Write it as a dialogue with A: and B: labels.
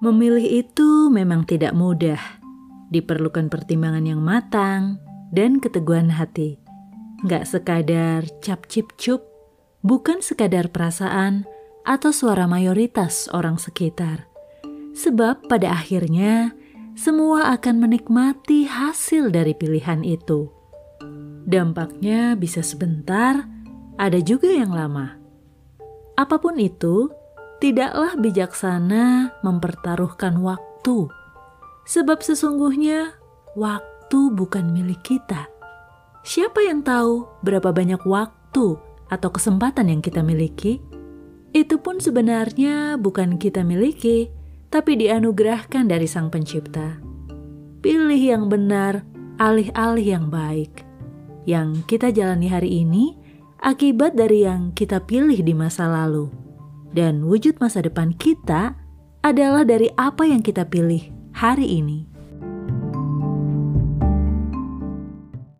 A: Memilih itu memang tidak mudah. Diperlukan pertimbangan yang matang dan keteguhan hati. Nggak sekadar cap cip cup, bukan sekadar perasaan atau suara mayoritas orang sekitar. Sebab pada akhirnya semua akan menikmati hasil dari pilihan itu. Dampaknya bisa sebentar, ada juga yang lama. Apa pun itu, tidaklah bijaksana mempertaruhkan waktu, sebab sesungguhnya waktu bukan milik kita. Siapa yang tahu berapa banyak waktu atau kesempatan yang kita miliki? Itu pun sebenarnya bukan kita miliki, tapi dianugerahkan dari Sang Pencipta. Pilih yang benar, alih-alih yang baik. Yang kita jalani hari ini akibat dari yang kita pilih di masa lalu. Dan wujud masa depan kita adalah dari apa yang kita pilih hari ini.